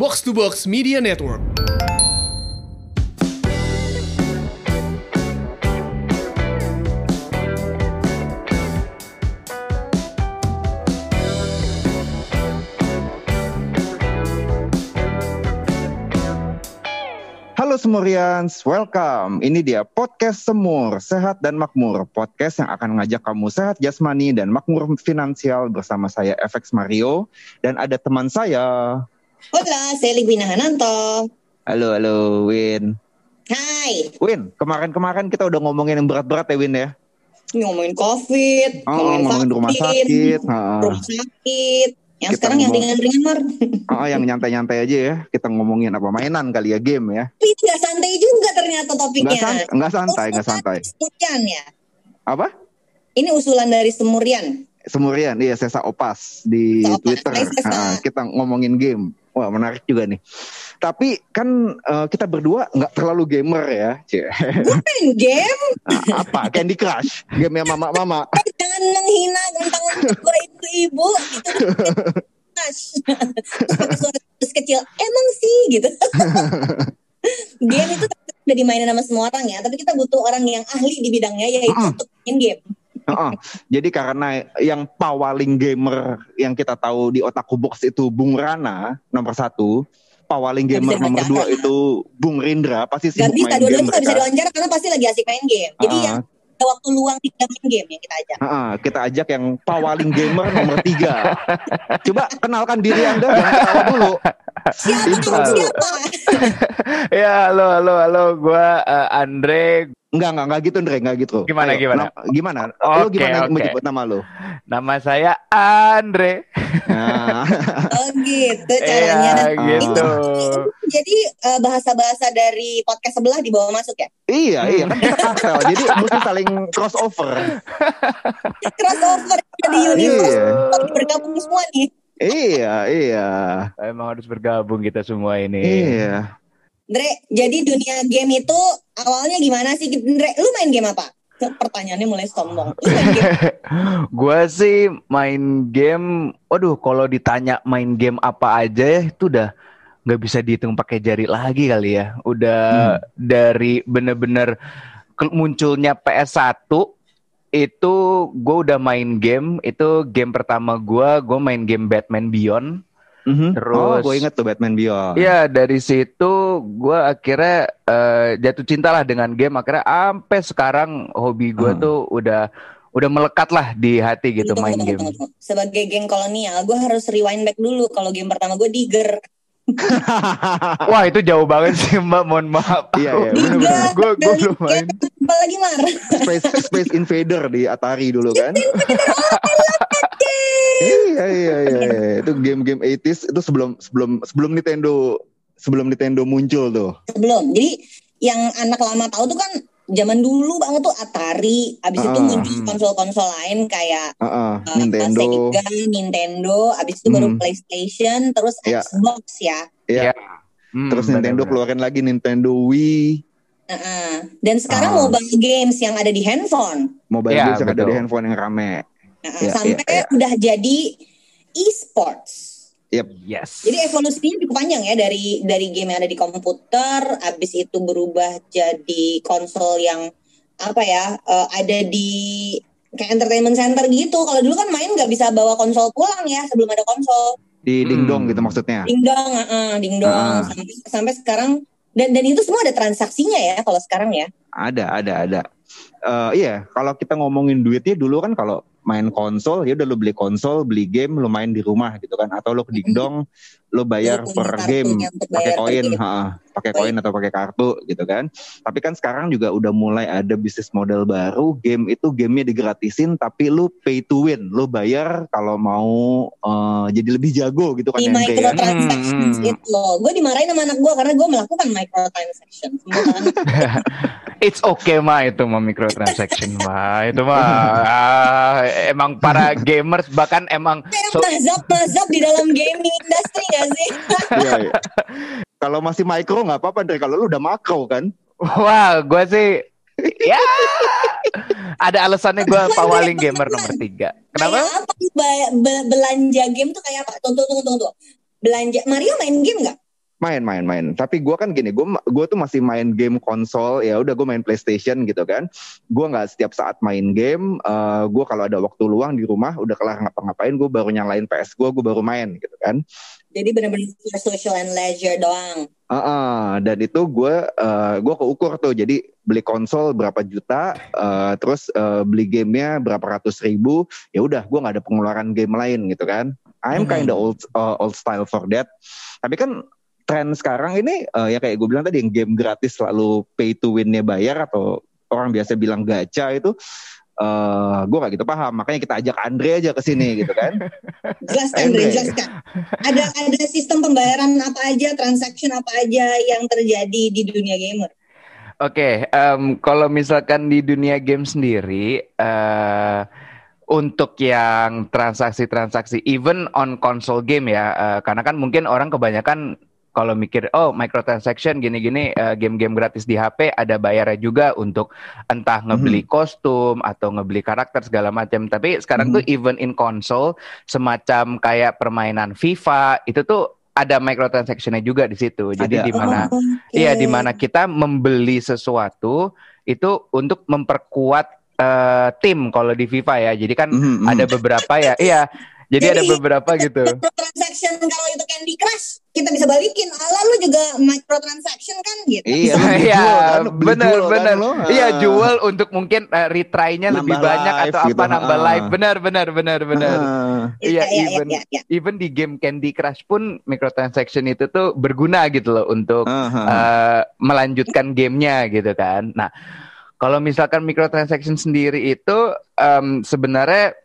Box to Box Media Network. Halo Semurians, welcome. Ini dia podcast Semur, Sehat dan Makmur. Podcast yang akan ngajak kamu sehat jasmani dan makmur finansial bersama saya FX Mario. Dan ada teman saya. Hola, saya Libina Hananto. Halo, halo Win. Hai, Win, kemarin-kemarin kita udah ngomongin yang berat-berat ya Win ya? ngomongin COVID, Oh, ngomongin, ngomongin rumah vaksin, sakit. ha. rumah sakit. Yang Kita sekarang yang ngomong- ringan-ringan, Mar. Oh, yang nyantai-nyantai aja ya. Kita ngomongin apa mainan kali ya, game ya. Tapi nggak santai juga ternyata Nggak, topiknya. san- nggak santai, nggak Usulan santai. Semurian ya. Apa? Ini usulan dari Semurian. Semurian, iya Sesa Opas di Sesa Opas. Twitter. Hai, Sesa. Ah, kita ngomongin game. Wah menarik juga nih. Tapi kan eh, kita berdua nggak terlalu gamer ya. Cie. Gue main game, Nah, apa? Candy Crush, game yang mama-mama. eh, jangan menghina ganteng gue ibu-ibu. Terus pakai suara terus kecil, emang sih gitu. game itu udah dimainin sama semua orang ya, tapi kita butuh orang yang ahli di bidangnya yaitu Mm-mm. untuk main game. Heeh. Jadi karena yang pawaling gamer yang kita tahu di Otaku Box itu Bung Rana nomor satu. Pawaling gamer bisa nomor dua itu Bung Rindra pasti Gak sibuk bisa, main dua-duanya game gak bisa mereka. diwawancara karena pasti lagi asik main game. Jadi Ah. yang ada waktu luang dalam main game yang kita ajak. Heeh, kita ajak yang pawaling gamer nomor tiga. Coba kenalkan diri anda, jangan dulu. Siapa Intro siapa? ya, halo, halo, halo. Gua eh, Andre. Enggak, enggak, enggak gitu Andre, enggak gitu. Gimana, gimana? na- gimana? lo Oke, gimana oke. menyebut nama lo? Nama saya Andre. Nah, Oh gitu caranya. Iya, gitu. Jadi eh, bahasa-bahasa dari podcast sebelah dibawa masuk ya? iya, iya, kan kita kartel, jadi mesti saling crossover. Crossover di universe. Iya. Bergabung semua nih. Iya, iya, Emang harus bergabung kita semua ini. iya. Dre, jadi dunia game itu awalnya gimana sih? Dre, lu main game apa? Pertanyaannya mulai sombong. Gua sih main game. Waduh, kalau ditanya main game apa aja ya, itu udah nggak bisa dihitung pakai jari lagi kali ya. Udah dari bener-bener munculnya PS1 itu gue udah main game. Itu game pertama gua, gue main game Batman Beyond. Mhm. oh, Terus- gue inget tuh Batman Beyond. Iya dari situ gue akhirnya eh, jatuh cinta lah dengan game akhirnya sampai sekarang hobi gue Hmm. tuh udah udah melekat lah di hati gitu Tunggu, main tunggu, game. tunggu, tunggu. Sebagai geng kolonial, gue harus rewind back dulu. Kalau game pertama gue Digger. Wah itu jauh banget sih mbak, mohon maaf. Iya, iya. Gue gue belum main. Apa lagi Mar? Space Space Invader di Atari dulu kan. Iya, iya, iya, iya. Itu game-game 80s itu sebelum sebelum sebelum Nintendo sebelum Nintendo muncul tuh. Sebelum. Jadi yang anak lama tahu tuh kan zaman dulu banget tuh Atari. Abis itu Ah, muncul hmm. konsol-konsol lain kayak Heeh, uh, Nintendo. Sega, Nintendo. Abis itu baru Hmm. PlayStation, terus Iya. Xbox ya. Iya. Hmm, Terus Nintendo bener-bener. keluarin lagi Nintendo Wii. Uh-uh. Dan sekarang Ah. mobile games yang ada di handphone. Mobile Iya, games yang ada betul. di handphone yang rame. Uh-uh. Iya, Sampai iya, iya. udah jadi e-sports. Yes. Jadi evolusinya cukup panjang ya dari dari game yang ada di komputer, abis itu berubah jadi konsol yang apa ya eh, ada di kayak entertainment center gitu. Kalau dulu kan main nggak bisa bawa konsol pulang ya sebelum ada konsol. Di Hmm. dingdong gitu maksudnya. Ding dong, uh, ding dong. Ah. Sampai, sampai sekarang dan dan itu semua ada transaksinya ya kalau sekarang ya. Ada, ada, ada. Eh, iya, kalau kita ngomongin duitnya dulu kan kalau main konsol ya udah lu beli konsol, beli game, lu main di rumah gitu kan. Atau lu ke dingdong, lu bayar Lu punya per game pakai koin, pakai koin atau pakai kartu gitu kan. Tapi kan sekarang juga udah mulai ada bisnis model baru, game itu gamenya digratisin tapi lu pay to win, lu bayar kalau mau eh, jadi lebih jago gitu kan Di yang kayak microtransactions Hmm. itu, gue dimarahin sama anak gue karena gue melakukan microtransaction. Kan. It's okay mah itu mah microtransaction mah itu mah ah, emang para gamers bahkan emang so- mazhab-mazhab di dalam gaming industry gak sih? Iya, iya. Kalau masih micro nggak apa-apa, Dre. Kalau lu udah makro kan. wah gue sih ya ada alasannya gue pawaling gamer nomor tiga. Kenapa? Kayak apa? Ba- be- belanja game tuh kayak apa? Tunggu, tunggu, tunggu, tunggu. Belanja Mario main game nggak? Main, main, main. Tapi gue kan gini, gue gue tuh masih main game konsol. Ya udah gue main PlayStation gitu kan. Gue nggak setiap saat main game. Uh, gue kalau ada waktu luang di rumah, udah kelar ngapa-ngapain, gue baru nyalain PS gue, gue baru main gitu kan. Jadi benar-benar social and leisure doang. Uh, uh, dan itu gue uh, gue keukur tuh. Jadi beli konsol berapa juta, uh, terus uh, beli gamenya berapa ratus ribu. Ya udah, gue nggak ada pengeluaran game lain gitu kan. I'm mm-hmm. kinda old uh, old style for that. Tapi kan tren sekarang ini uh, ya kayak gue bilang tadi yang game gratis selalu pay to win-nya bayar atau orang biasa bilang gacha itu uh, eh, gue gak gitu paham. Makanya kita ajak Andre aja ke sini gitu kan. Jelas Andre jelaskan ada ada sistem pembayaran apa aja transaction apa aja yang terjadi di dunia gamer? Oke, okay, um, kalau misalkan di dunia game sendiri, uh, untuk yang transaksi-transaksi, even on console game ya, uh, karena kan mungkin orang kebanyakan kalau mikir oh microtransaction gini-gini uh, game-game gratis di HP ada bayarnya juga untuk entah ngebeli hmm. kostum atau ngebeli karakter segala macam. Tapi sekarang hmm. tuh even in console semacam kayak permainan FIFA itu tuh ada microtransactionnya juga di situ. Jadi di mana oh, okay. iya di mana kita membeli sesuatu itu untuk memperkuat uh, tim kalau di FIFA ya. Jadi kan mm -hmm. ada beberapa ya. Iya, jadi, Jadi ada beberapa gitu. Transaction kalau itu Candy Crush kita bisa balikin. Ala lu juga microtransaction kan gitu. Iya, iya, kan, benar benar. Kan, iya, ah. jual untuk mungkin uh, retry-nya lebih banyak atau gitu, apa nambah uh. live. Benar benar benar benar. Uh. Iya, iya, even iya, iya. even di game Candy Crush pun microtransaction itu tuh berguna gitu loh untuk uh -huh. uh, melanjutkan gamenya gitu kan. Nah, kalau misalkan microtransaction sendiri itu um, sebenarnya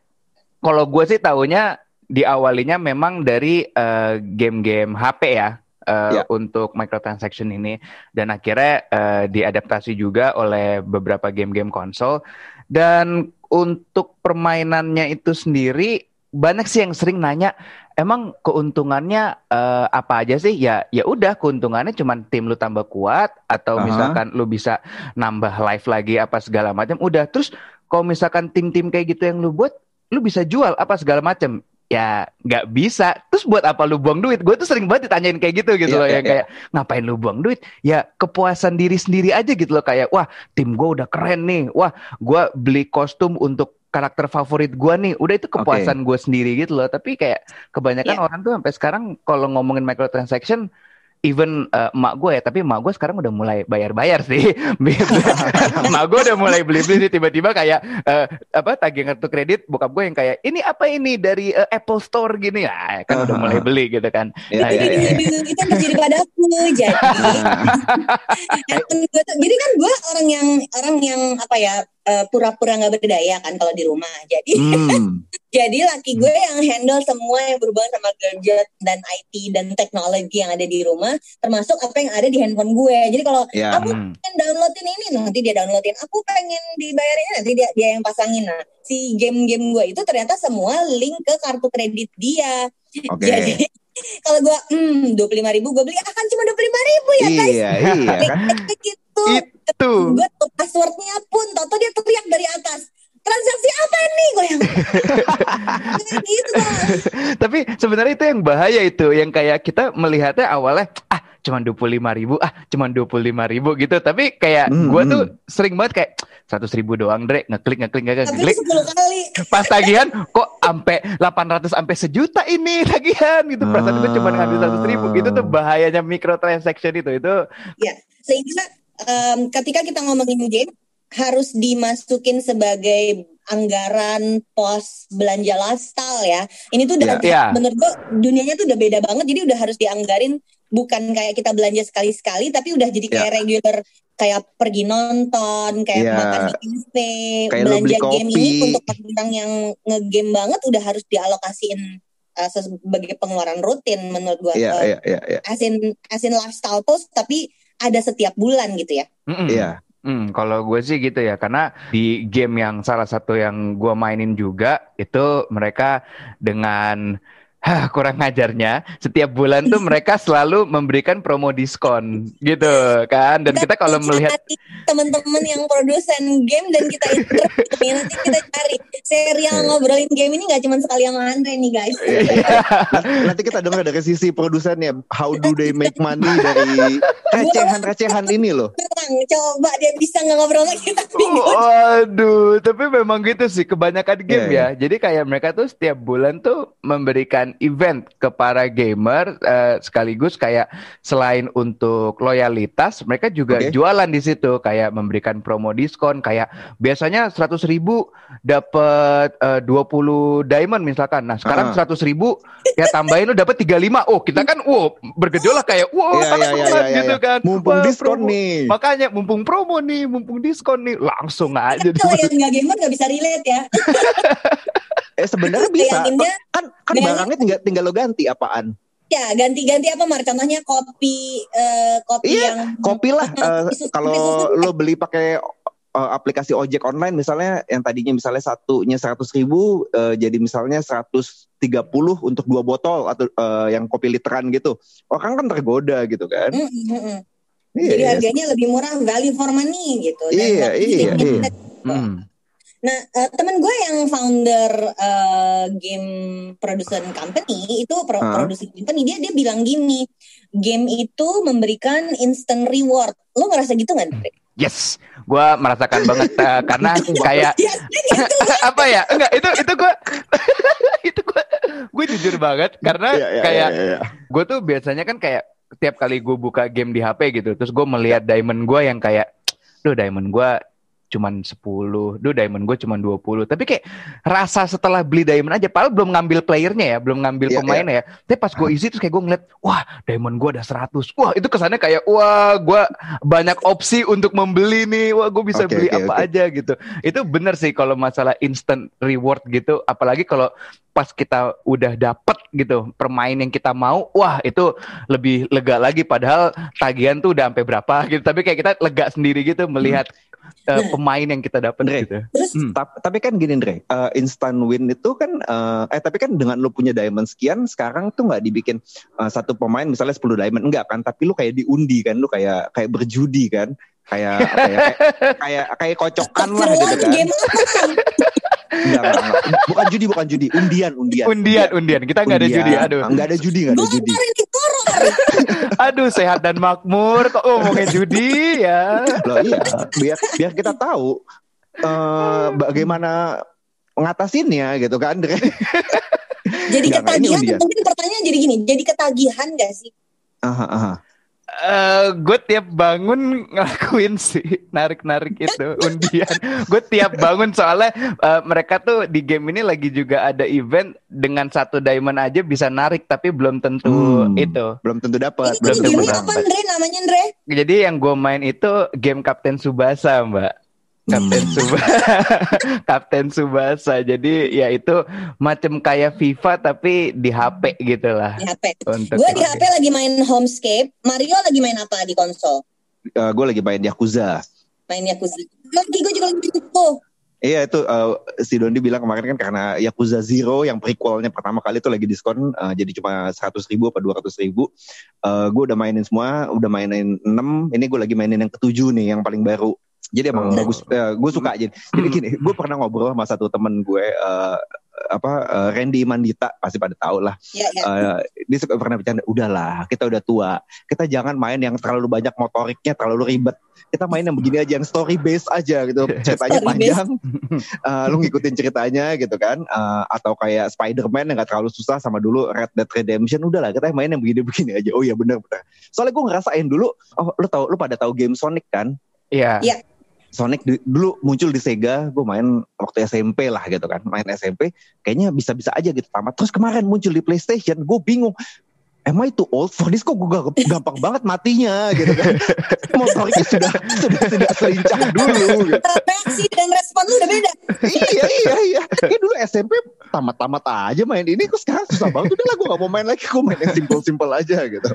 kalau gue sih tahunya diawalinya memang dari uh, game-game HP ya. Uh, yeah. untuk microtransaction ini dan akhirnya uh, diadaptasi juga oleh beberapa game-game konsol dan untuk permainannya itu sendiri banyak sih yang sering nanya emang keuntungannya uh, apa aja sih ya ya udah keuntungannya cuma tim lu tambah kuat atau uh -huh. misalkan lu bisa nambah live lagi apa segala macam udah terus kalau misalkan tim-tim kayak gitu yang lu buat lu bisa jual apa segala macam ya nggak bisa. Terus buat apa lu buang duit? Gue tuh sering banget ditanyain kayak gitu gitu yeah, loh yeah, yang yeah. kayak ngapain lu buang duit? Ya kepuasan diri sendiri aja gitu loh kayak wah tim gue udah keren nih. Wah gue beli kostum untuk karakter favorit gue nih. Udah itu kepuasan okay. gue sendiri gitu loh. Tapi kayak kebanyakan yeah. orang tuh sampai sekarang kalau ngomongin microtransaction even uh, emak gue ya tapi emak gue sekarang udah mulai bayar-bayar sih. Emak gue udah mulai beli-beli tiba-tiba kayak uh, apa tagih kartu kredit bokap gue yang kayak ini apa ini dari uh, Apple Store gini? Ya kan udah mulai beli gitu kan. Ya, ya, ya. itu terjadi padaku jadi. Jadi kan gue orang yang orang yang apa ya pura-pura nggak berdaya kan kalau di rumah jadi. Hmm. Jadi laki gue yang handle semua yang berhubungan sama gadget dan IT dan teknologi yang ada di rumah, termasuk apa yang ada di handphone gue. Jadi kalau ya, aku hmm. pengen downloadin ini, nanti dia downloadin. Aku pengen dibayarin nanti dia dia yang pasangin. Nah, si game-game gue itu ternyata semua link ke kartu kredit dia. Okay. Jadi kalau gue hmm dua puluh lima ribu gue beli akan cuma dua puluh lima ribu ya guys. Iya iya kan. Gitu. Itu. Gue passwordnya pun, toto dia teriak dari atas transaksi apa nih gue yang gitu tapi sebenarnya itu yang bahaya itu yang kayak kita melihatnya awalnya ah cuma dua puluh lima ribu ah cuma dua puluh lima ribu gitu. Tapi kayak hmm, gue tuh hmm. sering banget kayak seratus ribu doang Dre ngeklik ngeklik ngeklik ngeklik. kali. Pas tagihan kok sampai delapan ratus sampai sejuta ini tagihan? Gitu perasaan itu cuma ngambil seratus ribu. Gitu tuh bahayanya microtransaction itu itu ya sehingga um, ketika kita ngomongin game harus dimasukin sebagai anggaran pos belanja lifestyle ya. Ini tuh udah yeah, yeah. menurut gue dunianya tuh udah beda banget. Jadi udah harus dianggarin bukan kayak kita belanja sekali-sekali tapi udah jadi kayak yeah. regular kayak pergi nonton, kayak yeah. makan di cafe, belanja game ini untuk orang yang ngegame banget udah harus dialokasiin uh, sebagai pengeluaran rutin menurut gue. Yeah, uh, yeah, yeah, yeah. Asin asin lifestyle post tapi ada setiap bulan gitu ya. Iya. Mm -hmm. yeah. Hmm, kalau gue sih gitu ya, karena di game yang salah satu yang gue mainin juga itu mereka dengan Hah, kurang ngajarnya. Setiap bulan tuh mereka selalu memberikan promo diskon gitu kan? Dan kita kalau melihat teman-teman yang produsen game dan kita nih, nanti kita cari serial ngobrolin game ini nggak cuma sekali sama Andre nih guys. Nanti kita dengar dari sisi produsennya how do they make money dari recehan-recehan ini loh. Coba dia bisa nggak ngobrol sama kita Waduh, tapi memang gitu sih kebanyakan game Iya, ya. Jadi kayak mereka tuh setiap bulan tuh memberikan event ke para gamer eh, sekaligus kayak selain untuk loyalitas, mereka juga Oke. jualan di situ kayak memberikan promo diskon kayak biasanya 100.000 ribu dapat eh, 20 diamond misalkan. Nah, sekarang Ah. 100.000 ribu ya tambahin lu dapat 35. Oh, kita kan wow bergejolak kayak wow iya, iya, takut iya, gitu iya. kan. Mumpung Wah, diskon promo. nih. Makanya mumpung promo nih, mumpung diskon nih, langsung aja. kalau yang nggak gamer nggak bisa relate ya Eh sebenarnya bisa. Kan kan barangnya tinggal tinggal lo ganti apaan? ya ganti-ganti apa Mar contohnya kopi eh, kopi Iya, yang Kopi lah Susu- kalau lo beli pakai eh, aplikasi ojek online misalnya yang tadinya misalnya satunya 100.000 ribu eh, jadi misalnya 130 untuk dua botol atau eh, yang kopi literan gitu orang kan tergoda gitu kan Mm, mm, mm. Iya, jadi iya. harganya lebih murah value for money gitu Iya, nggak iya, iya. Hmm. Nah, eh, teman gue yang founder eh, game production company itu pro Hah? produksi company dia dia bilang gini, game itu memberikan instant reward. Lo ngerasa gitu nggak? Yes, gua merasakan banget eh, karena kayak apa ya? Enggak, itu itu gua itu gua gue jujur banget karena Iya, iya, kayak iya, iya. gue tuh biasanya kan kayak tiap kali gue buka game di HP gitu, terus gue melihat diamond gue yang kayak, duh diamond gue cuman 10, duh diamond gue cuman 20. Tapi kayak rasa setelah beli diamond aja, padahal belum ngambil playernya ya, belum ngambil Iya, pemainnya ya. Tapi pas gue isi terus kayak gue ngeliat, wah diamond gue ada 100. Wah itu kesannya kayak, wah gue banyak opsi untuk membeli nih, wah gue bisa Oke, beli oke, apa oke. aja gitu. Itu bener sih kalau masalah instant reward gitu, apalagi kalau pas kita udah dapet gitu permain yang kita mau, wah itu lebih lega lagi. Padahal tagihan tuh udah sampai berapa gitu, tapi kayak kita lega sendiri gitu melihat uh, Nah. pemain yang kita Andre. gitu. Terus Hmm. Ta- tapi kan gini Dre, eh, instant win itu kan eh, eh tapi kan dengan lu punya diamond sekian sekarang tuh nggak dibikin eh, satu pemain misalnya 10 diamond enggak kan, tapi lu kayak diundi kan, lu kayak kayak berjudi kan. Kayak apa ya, kayak, kayak kayak kocokan lah gitu kan. Enggak, enggak, enggak. Bukan judi, bukan judi, undian, undian. Undian, undian. Kita nggak ada judi. Aduh, Enggak ada judi, enggak ada judi. aduh sehat dan makmur. Kok ngomongin judi ya? Loh iya, biar biar kita tahu eh bagaimana ngatasinnya gitu kan. Jadi ketagihan, mungkin pertanyaan jadi gini, jadi ketagihan gak sih? Aha, aha. Eh, gue tiap bangun ngelakuin sih narik-narik itu undian. gue tiap bangun soalnya eh, mereka tuh di game ini lagi juga ada event dengan satu diamond aja bisa narik tapi belum tentu Hmm. itu. Belum tentu dapat. Belum tentu apa dapat. Andre namanya Andre? Jadi yang gue main itu game Kapten Subasa mbak. Kapten Hmm. Subasa, Kapten Subasa. Jadi ya itu macam kayak FIFA tapi di HP gitu lah. Di HP. Untuk Gue di. HP lagi main Homescape. Mario lagi main apa di konsol? gue lagi main Yakuza. Main Yakuza. Lagi gue juga lagi main. Iya itu eh, si Dondi bilang kemarin kan karena Yakuza Zero yang prequelnya pertama kali itu lagi diskon eh, jadi cuma 100 ribu apa 200 ribu. Eh, gue udah mainin semua, udah mainin 6. Ini gue lagi mainin yang ketujuh nih yang paling baru. Jadi emang Oh. bagus, gue suka aja. Jadi gini, gue pernah ngobrol sama satu temen gue, eh, apa eh, Randy Mandita pasti pada tahu lah. Ya, ya. Eh, dia suka pernah bercanda, udahlah kita udah tua, kita jangan main yang terlalu banyak motoriknya, terlalu ribet. Kita main yang begini aja, yang story based aja gitu, ceritanya Story panjang, Eh, lu ngikutin ceritanya gitu kan, Eh, atau kayak Spider-Man yang gak terlalu susah sama dulu Red Dead Redemption, udahlah kita main yang begini-begini aja. Oh iya benar benar. Soalnya gue ngerasain dulu, oh lu tahu, lu pada tahu game Sonic kan? Iya. Iya. Sonic di- dulu muncul di Sega, gue main waktu SMP lah gitu kan, main SMP, kayaknya bisa-bisa aja gitu tamat. Terus kemarin muncul di PlayStation, gue bingung. Am I too old for this kok gue gampang banget matinya gitu kan? Motornya sudah sudah tidak selincah dulu gitu. reaksi dan respon lu udah beda. Iya iya iya. Kayak dulu SMP tamat-tamat aja main ini kok sekarang susah banget. Udah lah gue gak mau main lagi gue main yang simple-simple aja gitu.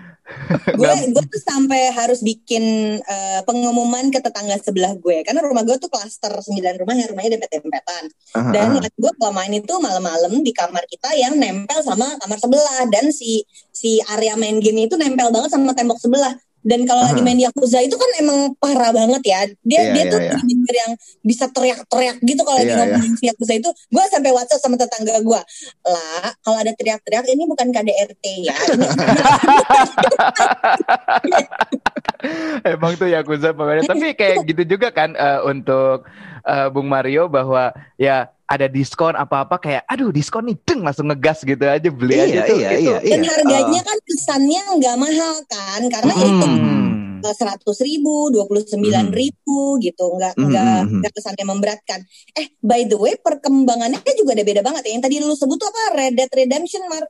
Gue gue tuh sampai harus bikin uh, pengumuman ke tetangga sebelah gue. Karena rumah gue tuh klaster 9 rumah yang rumahnya dempet-dempetan uh-huh. dan gue kalau main itu malam-malam di kamar kita yang nempel sama kamar sebelah. Dan si si area main game itu nempel banget sama tembok sebelah dan kalau lagi main Yakuza itu kan emang parah banget ya. Dia yeah, dia yeah, tuh yeah. yang bisa teriak-teriak gitu kalau yeah, lagi iya, ngomongin yeah. Yakuza itu. Gue sampai WhatsApp sama tetangga gue. Lah, kalau ada teriak-teriak ini bukan KDRT ya. Emang tuh Yakuza pokoknya. Tapi kayak gitu juga kan uh, untuk uh, Bung Mario bahwa ya ada diskon apa-apa kayak aduh diskon nih deng langsung ngegas gitu aja beli iya, aja tuh iya, gitu. Iya, iya. Dan harganya uh. kan kesannya nggak mahal kan karena hmm. itu seratus ribu, dua puluh sembilan ribu gitu, nggak hmm. nggak hmm. nggak kesannya memberatkan. Eh by the way perkembangannya juga ada beda banget ya. Yang tadi lu sebut tuh apa Red Dead Redemption, Mar?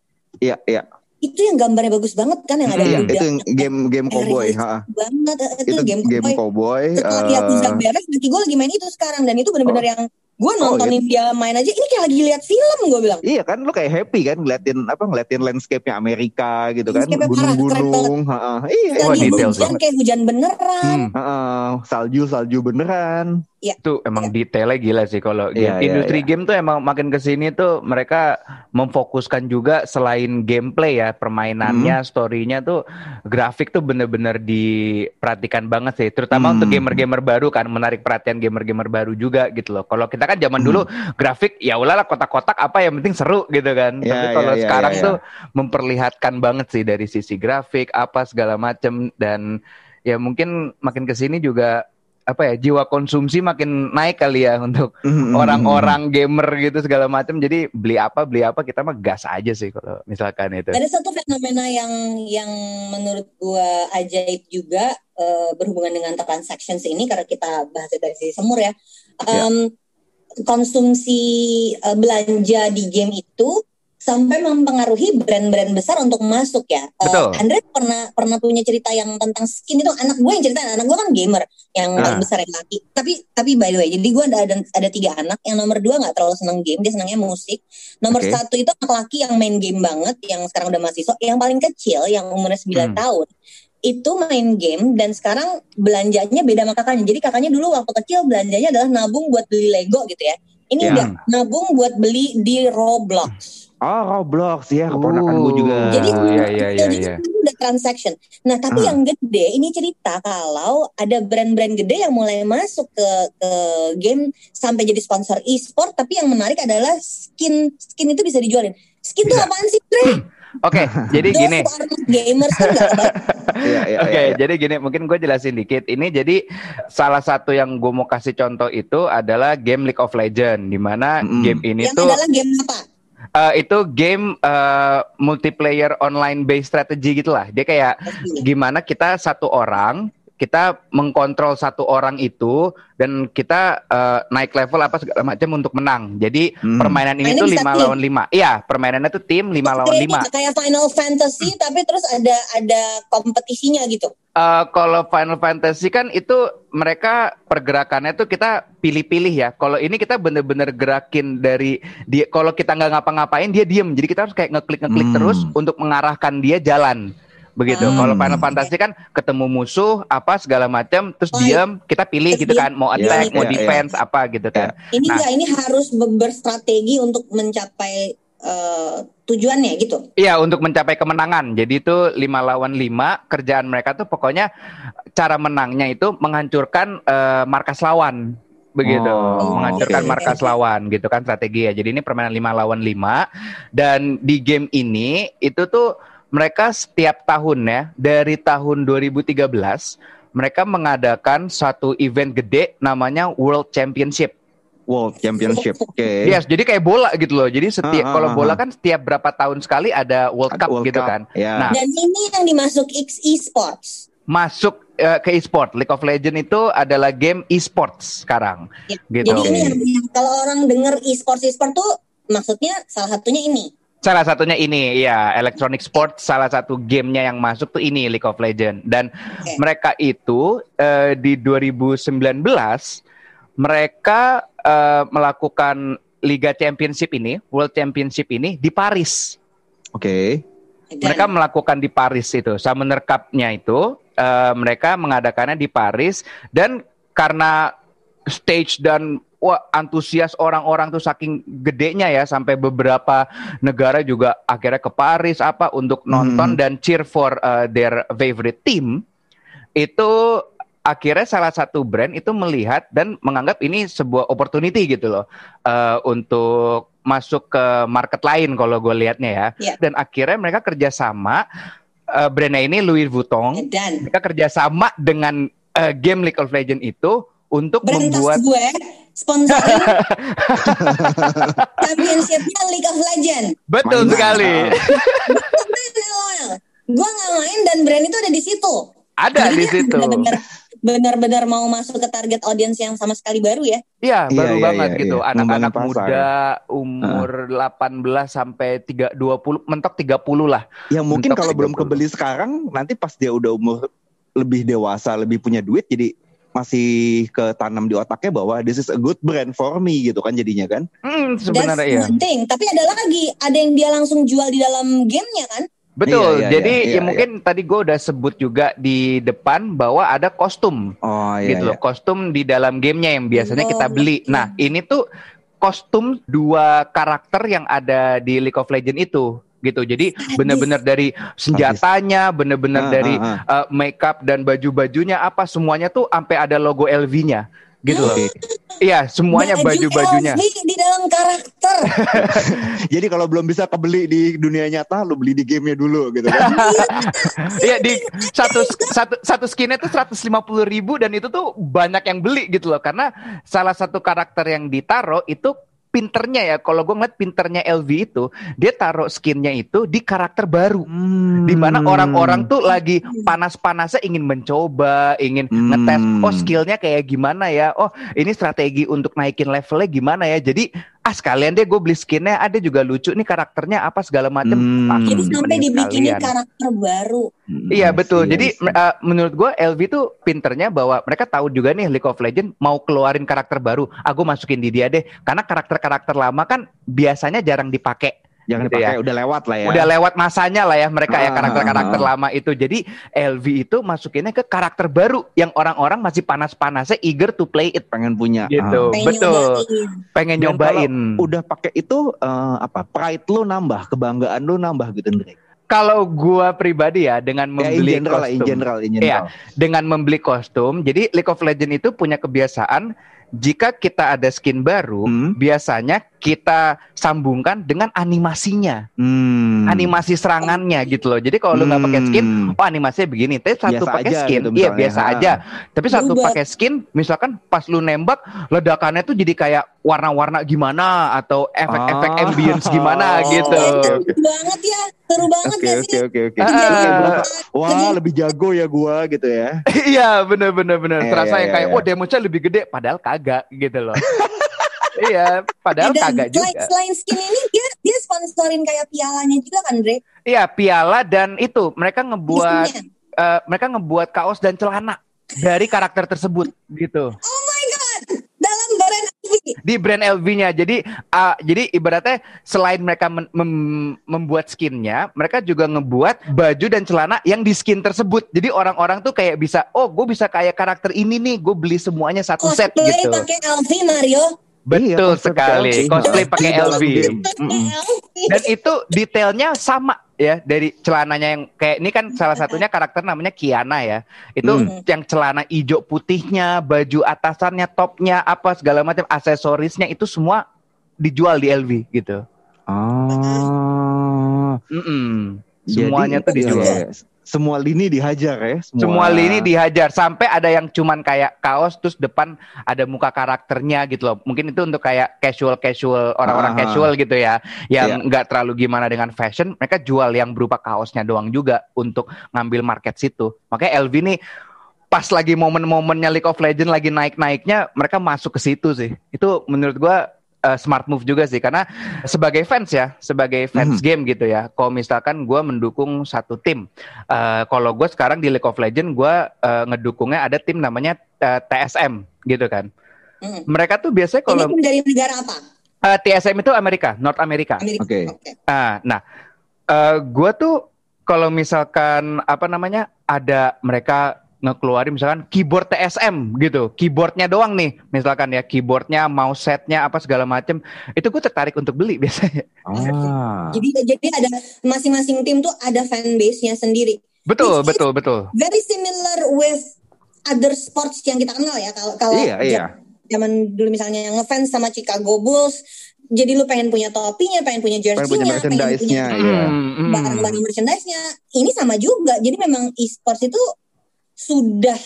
Iya iya itu yang gambarnya bagus banget kan yang ada iya, itu yang game game cowboy ha. banget itu, itu game cowboy, game cowboy setelah uh, lihat beres lagi gue lagi main itu sekarang dan itu benar-benar oh. yang gue nontonin oh, iya. dia main aja ini kayak lagi lihat film gue bilang iya kan lu kayak happy kan ngeliatin apa ngeliatin landscape-nya Amerika gitu kan gunung-gunung iya oh, detail hujan kayak hujan beneran hmm. salju salju beneran Ya, itu emang ya. detailnya gila sih kalau ya, game. industri ya, ya. game tuh emang makin ke sini tuh mereka memfokuskan juga selain gameplay ya permainannya, hmm. storynya tuh grafik tuh bener-bener diperhatikan banget sih, terutama hmm. untuk gamer-gamer baru kan menarik perhatian gamer-gamer baru juga gitu loh. Kalau kita kan zaman hmm. dulu grafik ya udahlah kotak-kotak apa yang penting seru gitu kan. Ya, Tapi ya, kalau ya, sekarang ya, ya. tuh memperlihatkan banget sih dari sisi grafik apa segala macem dan ya mungkin makin ke sini juga apa ya jiwa konsumsi makin naik kali ya untuk mm-hmm. orang-orang gamer gitu segala macam jadi beli apa beli apa kita mah gas aja sih kalau misalkan itu ada satu fenomena yang yang menurut gua ajaib juga uh, berhubungan dengan transactions ini karena kita bahas dari sisi semur ya um, yeah. Konsumsi uh, belanja di game itu sampai mempengaruhi brand-brand besar untuk masuk ya. Eh, Betul. Uh, Andre pernah pernah punya cerita yang tentang skin itu anak gue yang cerita anak gue kan gamer yang uh. besar yang laki. Tapi tapi by the way, jadi gue ada ada, ada tiga anak. Yang nomor dua nggak terlalu seneng game, dia senangnya musik. Nomor okay. satu itu anak laki yang main game banget, yang sekarang udah mahasiswa. Yang paling kecil yang umurnya 9 hmm. tahun itu main game dan sekarang belanjanya beda sama kakaknya. Jadi kakaknya dulu waktu kecil belanjanya adalah nabung buat beli Lego gitu ya. Ini yeah. udah nabung buat beli di Roblox. Oh Roblox ya keponakan uh, gue juga. Jadi oh, iya, iya, iya, iya. udah transaction. Nah tapi uh. yang gede ini cerita kalau ada brand-brand gede yang mulai masuk ke ke game sampai jadi sponsor e-sport. Tapi yang menarik adalah skin skin itu bisa dijualin. Skin itu apaan sih, Dre? Oke, okay, jadi gini. Gamers kan iya, iya, Oke, iya. jadi gini, mungkin gue jelasin dikit. Ini jadi salah satu yang gue mau kasih contoh itu adalah game League of Legends, di mana mm. game ini yang tuh. adalah game apa? uh, itu game uh, multiplayer online based strategy gitulah. Dia kayak gimana kita satu orang kita mengkontrol satu orang itu dan kita uh, naik level apa segala macam untuk menang. Jadi hmm. permainan ini tuh lima lawan lima. Iya, permainannya tuh tim lima lawan lima. Kayak Final Fantasy hmm. tapi terus ada ada kompetisinya gitu. Uh, kalau Final Fantasy kan itu mereka pergerakannya tuh kita pilih-pilih ya. Kalau ini kita bener-bener gerakin dari dia. Kalau kita nggak ngapa-ngapain dia diem. Jadi kita harus kayak ngeklik ngeklik hmm. terus untuk mengarahkan dia jalan begitu. Hmm. Kalau Final Fantasy kan ketemu musuh apa segala macam terus oh, diam kita pilih gitu kan mau iya, attack, yeah, mau yeah, defense yeah. apa gitu kan. Ini nah, ini harus berstrategi untuk mencapai uh, tujuannya gitu. Iya, untuk mencapai kemenangan. Jadi itu lima lawan lima kerjaan mereka tuh pokoknya cara menangnya itu menghancurkan uh, markas lawan begitu oh, menghancurkan okay. markas lawan gitu kan strategi ya jadi ini permainan lima lawan lima dan di game ini itu tuh mereka setiap tahun ya dari tahun 2013 mereka mengadakan satu event gede namanya World Championship. World Championship. Oke. Okay. Yes, jadi kayak bola gitu loh. Jadi setiap uh, uh, kalau bola kan setiap berapa tahun sekali ada World Cup World gitu Cup. kan. Yeah. Nah, dan ini yang dimasuk X esports. Masuk uh, ke e-sport. League of Legends itu adalah game e-sports sekarang. Ya. Gitu. Jadi ini yang, yang kalau orang dengar e-sports e-sport tuh maksudnya salah satunya ini Salah satunya ini, ya Electronic Sports salah satu gamenya yang masuk tuh ini League of Legends dan Oke. mereka itu eh, di 2019 mereka eh, melakukan Liga Championship ini, World Championship ini di Paris. Oke. Dan Mereka melakukan di Paris itu. Summoner Cup-nya itu eh, mereka mengadakannya di Paris dan karena stage dan wah antusias orang-orang tuh saking gedenya ya sampai beberapa negara juga akhirnya ke Paris apa untuk nonton Mhm. dan cheer for uh, their favorite team. Itu akhirnya salah satu brand itu melihat dan menganggap ini sebuah opportunity gitu loh eh, untuk masuk ke market lain kalau gue lihatnya ya. Iya. Dan akhirnya mereka kerjasama eh, brandnya ini Louis Vuitton dan mereka kerjasama dengan eh, game League of Legends itu untuk brand tas membuat gue sponsorin championshipnya League of Legends. betul Main- sekali Gue nggak main dan brand itu ada di situ. ada Jadi di dia situ benar-benar mau masuk ke target audience yang sama sekali baru ya. iya Iya, baru iya, banget iya, gitu iya. anak-anak muda umur 18 sampai 3 20 mentok 30 lah Yang mungkin Mentok kalau belum 30. kebeli sekarang, nanti pas dia udah umur lebih dewasa, lebih punya duit, jadi masih ketanam di otaknya bahwa this is a good brand for me gitu kan jadinya kan. Hmm, That's sebenarnya iya one thing. Tapi ada lagi, ada yang dia langsung jual di dalam gamenya kan? betul Iya, iya, jadi iya, ya iya, mungkin tadi gue udah sebut juga di depan bahwa ada kostum Oh iya. gitu loh kostum di dalam gamenya yang biasanya kita Oh, beli oke. nah ini tuh kostum dua karakter yang ada di League of Legends itu gitu jadi Sadis. bener-bener dari senjatanya bener-bener Ah, dari ah, uh, makeup dan baju-bajunya apa semuanya tuh sampai ada logo LV-nya gitu loh Oke. iya semuanya Baju baju-bajunya LV di dalam karakter. Jadi kalau belum bisa kebeli di dunia nyata, lu beli di gamenya dulu gitu kan. Iya di satu satu satu skinnya tuh 150 ribu dan itu tuh banyak yang beli gitu loh karena salah satu karakter yang ditaruh itu pinternya ya kalau gue ngeliat pinternya LV itu dia taruh skinnya itu di karakter baru di mana Hmm. orang-orang tuh lagi panas-panasnya ingin mencoba ingin Hmm. ngetes oh skillnya kayak gimana ya oh ini strategi untuk naikin levelnya gimana ya jadi ah sekalian deh gue beli skinnya ada juga lucu nih karakternya apa segala macam Hmm. Jadi sampai dibikinin sekalian. karakter baru. Hmm, Iya betul. see, Jadi I see. uh, menurut gue LV tuh pinternya bahwa mereka tahu juga nih League of Legends mau keluarin karakter baru. Aku masukin di dia deh. Karena karakter-karakter lama kan biasanya jarang dipakai. Jangan gitu dipakai udah lewat lah ya. Udah lewat masanya lah ya mereka ya Ah, karakter-karakter ah, ah. lama itu. Jadi LV itu masukinnya ke karakter baru yang orang-orang masih panas-panasnya eager to play it pengen punya. gitu. Ah. Pengen betul. nyobain. Pengen Dan nyobain. Udah pakai itu eh, apa? Pride lu nambah, kebanggaan lu nambah gitu Ndre. Kalau gua pribadi ya dengan Ya, in membeli general lah, in kostum. general, in Iya. general. dengan membeli kostum. Jadi League of Legends itu punya kebiasaan jika kita ada skin baru, Hmm. biasanya kita sambungkan dengan animasinya, Hmm. animasi serangannya gitu loh. Jadi kalau lu nggak pakai skin, Hmm. oh animasinya begini. Tapi satu pakai skin, gitu iya biasa Ha. aja. Tapi satu pakai skin, misalkan pas lu nembak, ledakannya tuh jadi kayak warna-warna gimana atau efek-efek Ah. ambience gimana Oh, gitu. oke, Seru banget ya, seru banget Oke gak oke sih? oke oke. Ah. Berasa, Jadi- Wah lebih jago ya gua gitu ya. Iya bener bener bener. Iya, Terasa iya, yang kayak, iya. wah damage-nya lebih gede, padahal kagak gitu loh. iya, padahal Dan kagak juga. selain skin ini dia dia sponsorin kayak pialanya juga kan, Dre? Iya, piala dan itu mereka ngebuat eh, mereka ngebuat kaos dan celana dari karakter tersebut gitu Oh my god, dalam brand LV. di brand LV-nya. Jadi ah, jadi ibaratnya selain mereka men- mem- membuat skinnya, mereka juga ngebuat baju dan celana yang di skin tersebut. Jadi orang-orang tuh kayak bisa, oh gue bisa kayak karakter ini nih, gue beli semuanya satu set Cosplay gitu. pakai LV Mario. Betul Iya, sekali. Cosplay pakai LV. Mm-mm. Dan itu detailnya sama ya dari celananya yang kayak ini kan salah satunya karakter namanya Kiana ya. Itu Hmm. yang celana hijau putihnya, baju atasannya, topnya, apa segala macam aksesorisnya itu semua dijual di LV gitu. Ah. Mm-mm. Jadi, Semuanya tuh iya, dijual. iya. Semua lini dihajar ya. Semua lini dihajar sampai ada yang cuman kayak kaos terus depan ada muka karakternya gitu loh. Mungkin itu untuk kayak casual casual orang-orang Ah. casual gitu ya, Iya. yang nggak terlalu gimana dengan fashion. Mereka jual yang berupa kaosnya doang juga untuk ngambil market situ. Makanya LV nih pas lagi momen-momennya League of Legends lagi naik-naiknya, mereka masuk ke situ sih. Itu menurut gua uh, smart move juga sih karena sebagai fans ya, sebagai fans Mhm. game gitu ya. Kalau misalkan gue mendukung satu tim, uh, kalau gue sekarang di League of Legends gue uh, ngedukungnya ada tim namanya uh, TSM gitu kan. Hmm. Mereka tuh biasanya Ini kalau tim dari negara apa? uh, TSM itu Amerika, North America. Oke. Ah, nah, eh gue tuh kalau misalkan apa namanya ada mereka ngekeluarin misalkan keyboard TSM gitu, keyboardnya doang nih, misalkan ya keyboardnya, mouse setnya apa segala macem, itu gue tertarik untuk beli biasanya. Ah. Jadi jadi ada masing-masing tim tuh ada fanbase-nya sendiri. Betul, Which betul, betul. Very similar with other sports yang kita kenal ya. Kalau kalau Iya, iya. zaman dulu misalnya yang ngefans sama Chicago Bulls, jadi lu pengen punya topinya, pengen punya Pengen punya jersey-nya, pengen punya merchandise-nya, iya. Hmm, hmm. barang-barang merchandise-nya. Ini sama juga. Jadi memang e-sports itu sudah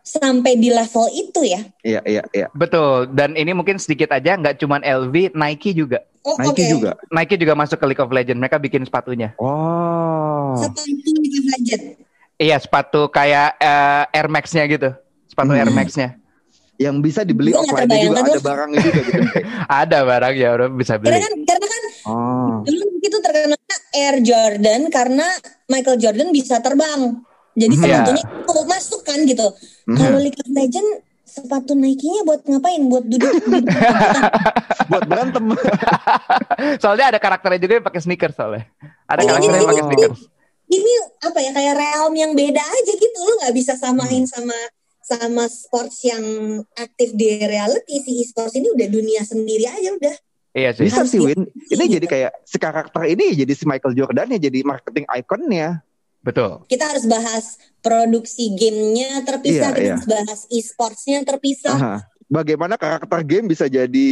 sampai di level itu ya. Iya, iya, iya. Betul, dan ini mungkin sedikit aja, nggak cuman LV, Nike juga. Oh, Nike oke. juga. Nike juga masuk ke League of Legends, mereka bikin sepatunya. Oh. Sepatu League of Legends. Iya, sepatu kayak eh, Air Max-nya gitu, sepatu Hmm. Air Max-nya. Yang bisa dibeli nggak offline juga terbayangkan ada loh. barangnya juga gitu. Ada barang ya, udah bisa Karena beli. kan karena kan Oh. dulu itu terkenalnya Air Jordan karena Michael Jordan bisa terbang. Jadi sepatunya itu masuk kan gitu. Mhm. Kalau League of Legends sepatu Nike-nya buat ngapain? Buat duduk duduk. Buat berantem. Soalnya ada karakternya juga yang pakai sneakers soalnya. Ada Iya, karakternya yang pakai sneakers. Ini apa ya kayak realm yang beda aja gitu. Lu nggak bisa samain sama sama sports yang aktif di reality si e-sports ini udah dunia sendiri aja udah. Iya sih. Bisa sih Win. Ini Iya. jadi kayak si karakter ini jadi si Michael Jordan ya jadi marketing ikonnya. Betul. Kita harus bahas produksi gamenya terpisah, Iya, kita iya. harus bahas e-sportsnya terpisah. Aha. Bagaimana karakter game bisa jadi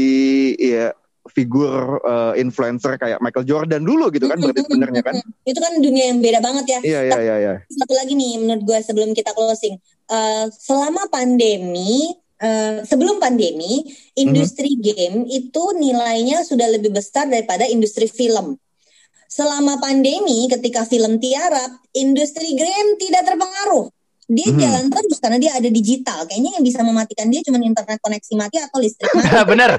ya figur eh, influencer kayak Michael Jordan dulu gitu kan berarti sebenarnya kan? Itu kan dunia yang beda banget ya. Iya iya iya iya. Satu lagi nih menurut gue sebelum kita closing. Eh, selama pandemi, eh, sebelum pandemi, industri game itu nilainya sudah lebih besar daripada industri film. Selama pandemi, ketika film tiarap, industri game tidak terpengaruh. Dia Mhm. jalan terus karena dia ada digital. Kayaknya yang bisa mematikan dia cuma internet koneksi mati atau listrik mati. bener,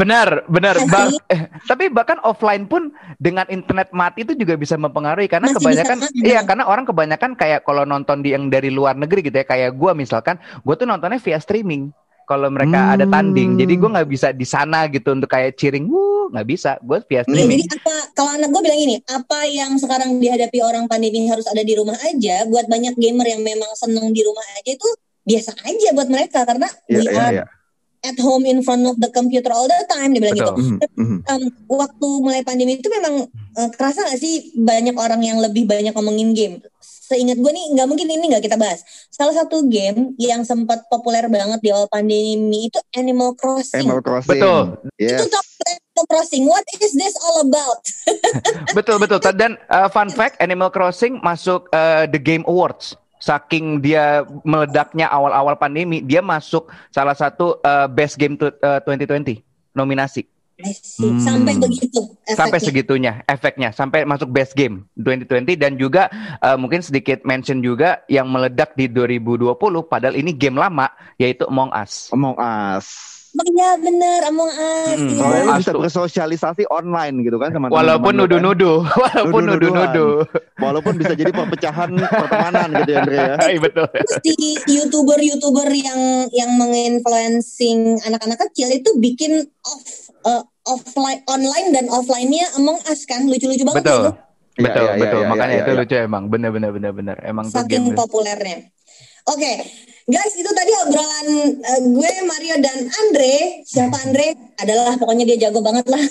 bener, bener. Iya Ba- eh, tapi bahkan offline pun dengan internet mati itu juga bisa mempengaruhi karena Masih kebanyakan, bisa, iya karena orang kebanyakan kayak kalau nonton di yang dari luar negeri gitu ya, kayak gua misalkan, gua tuh nontonnya via streaming. Kalau mereka ada Hmm. tanding, jadi gua nggak bisa di sana gitu untuk kayak cheering, wuh, nggak bisa. Gue via Ya, streaming. jadi apa kalau anak gue bilang gini, apa yang sekarang dihadapi orang pandemi harus ada di rumah aja, buat banyak gamer yang memang seneng di rumah aja itu biasa aja buat mereka karena Iya we iya are iya. at home in front of the computer all the time dia bilang gitu. Betul. Mhm, mhm. Em, waktu mulai pandemi itu memang eh, kerasa gak sih banyak orang yang lebih banyak ngomongin game. Seingat gue nih nggak mungkin ini nggak kita bahas. Salah satu game yang sempat populer banget di awal pandemi itu Animal Crossing. Animal Crossing. Betul, Itu Yes. talk about Animal Crossing. What is this all about? betul, betul. Dan uh, fun fact, Animal Crossing masuk uh, The Game Awards. Saking dia meledaknya awal-awal pandemi, dia masuk salah satu uh, best game uh, 2020 nominasi. Hmm. Sampai begitu Sampai efeknya. segitunya efeknya, sampai masuk best game 2020 dan juga uh, mungkin sedikit mention juga yang meledak di 2020 padahal ini game lama yaitu Among Us. Among Us. Iya bener Among Us. Mm-mm. iya. Bisa tuh. bersosialisasi online gitu kan sama Walaupun teman-teman lu kan. nuduh-nuduh, walaupun nuduh-nuduh. Walaupun bisa jadi perpecahan pertemanan gitu ya Andre ya. Iya betul. Terus di youtuber-youtuber yang yang menginfluencing anak-anak kecil itu bikin off eh, offline online dan offline-nya Among Us kan lucu-lucu banget Betul. itu. Iya, Betul, iya, iya, betul. iya, Makanya iya, itu iya. lucu emang. Bener, bener, bener, bener. Emang tuh Saking game. populernya. Oke, guys itu tadi obrolan eh, gue Mario dan Andre. Siapa Andre? Adalah pokoknya dia jago banget lah.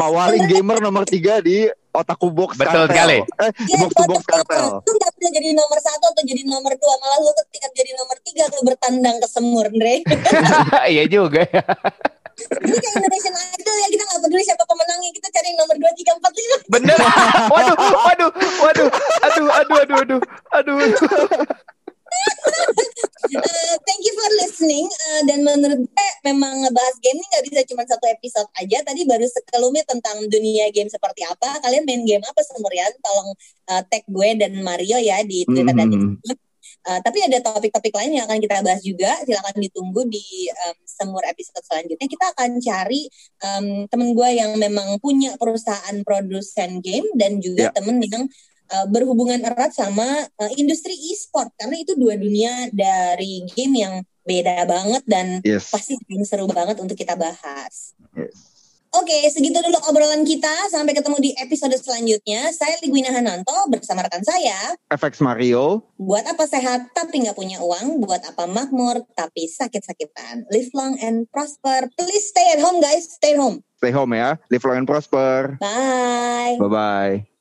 Pawaling gamer nomor tiga di Otaku Box Betul Kartel. sekali. Eh, Dia box to box kartel. Lu gak bisa jadi nomor satu atau jadi nomor dua Malah lu ketika jadi nomor tiga Lu bertandang ke semur Andre Iya juga ya. Ini kayak Indonesian Idol ya Kita gak peduli siapa pemenangnya Kita cari yang nomor dua, tiga, empat, lima Bener. Waduh, waduh, waduh. Aduh, aduh, aduh, aduh. Aduh. Eh, Thank you for listening Eh, Dan menurut gue Memang ngebahas game ini gak bisa cuma satu episode aja Tadi baru sekelumit tentang dunia game seperti apa Kalian main game apa semurian Tolong eh, tag gue dan Mario ya Di Twitter dan Mhm. Instagram Uh, tapi ada topik-topik lain yang akan kita bahas juga. Silakan ditunggu di um, semur episode selanjutnya. Kita akan cari um, temen gue yang memang punya perusahaan produsen game dan juga yeah. temen yang uh, berhubungan erat sama uh, industri e-sport karena itu dua dunia dari game yang beda banget dan yes. pasti seru banget untuk kita bahas. Yes. Oke, segitu dulu obrolan kita. Sampai ketemu di episode selanjutnya. Saya Ligwina Hananto bersama rekan saya. FX Mario. Buat apa sehat tapi nggak punya uang? Buat apa makmur tapi sakit-sakitan? Live long and prosper. Please stay at home guys. Stay at home. Stay home ya. Live long and prosper. Bye. Bye-bye.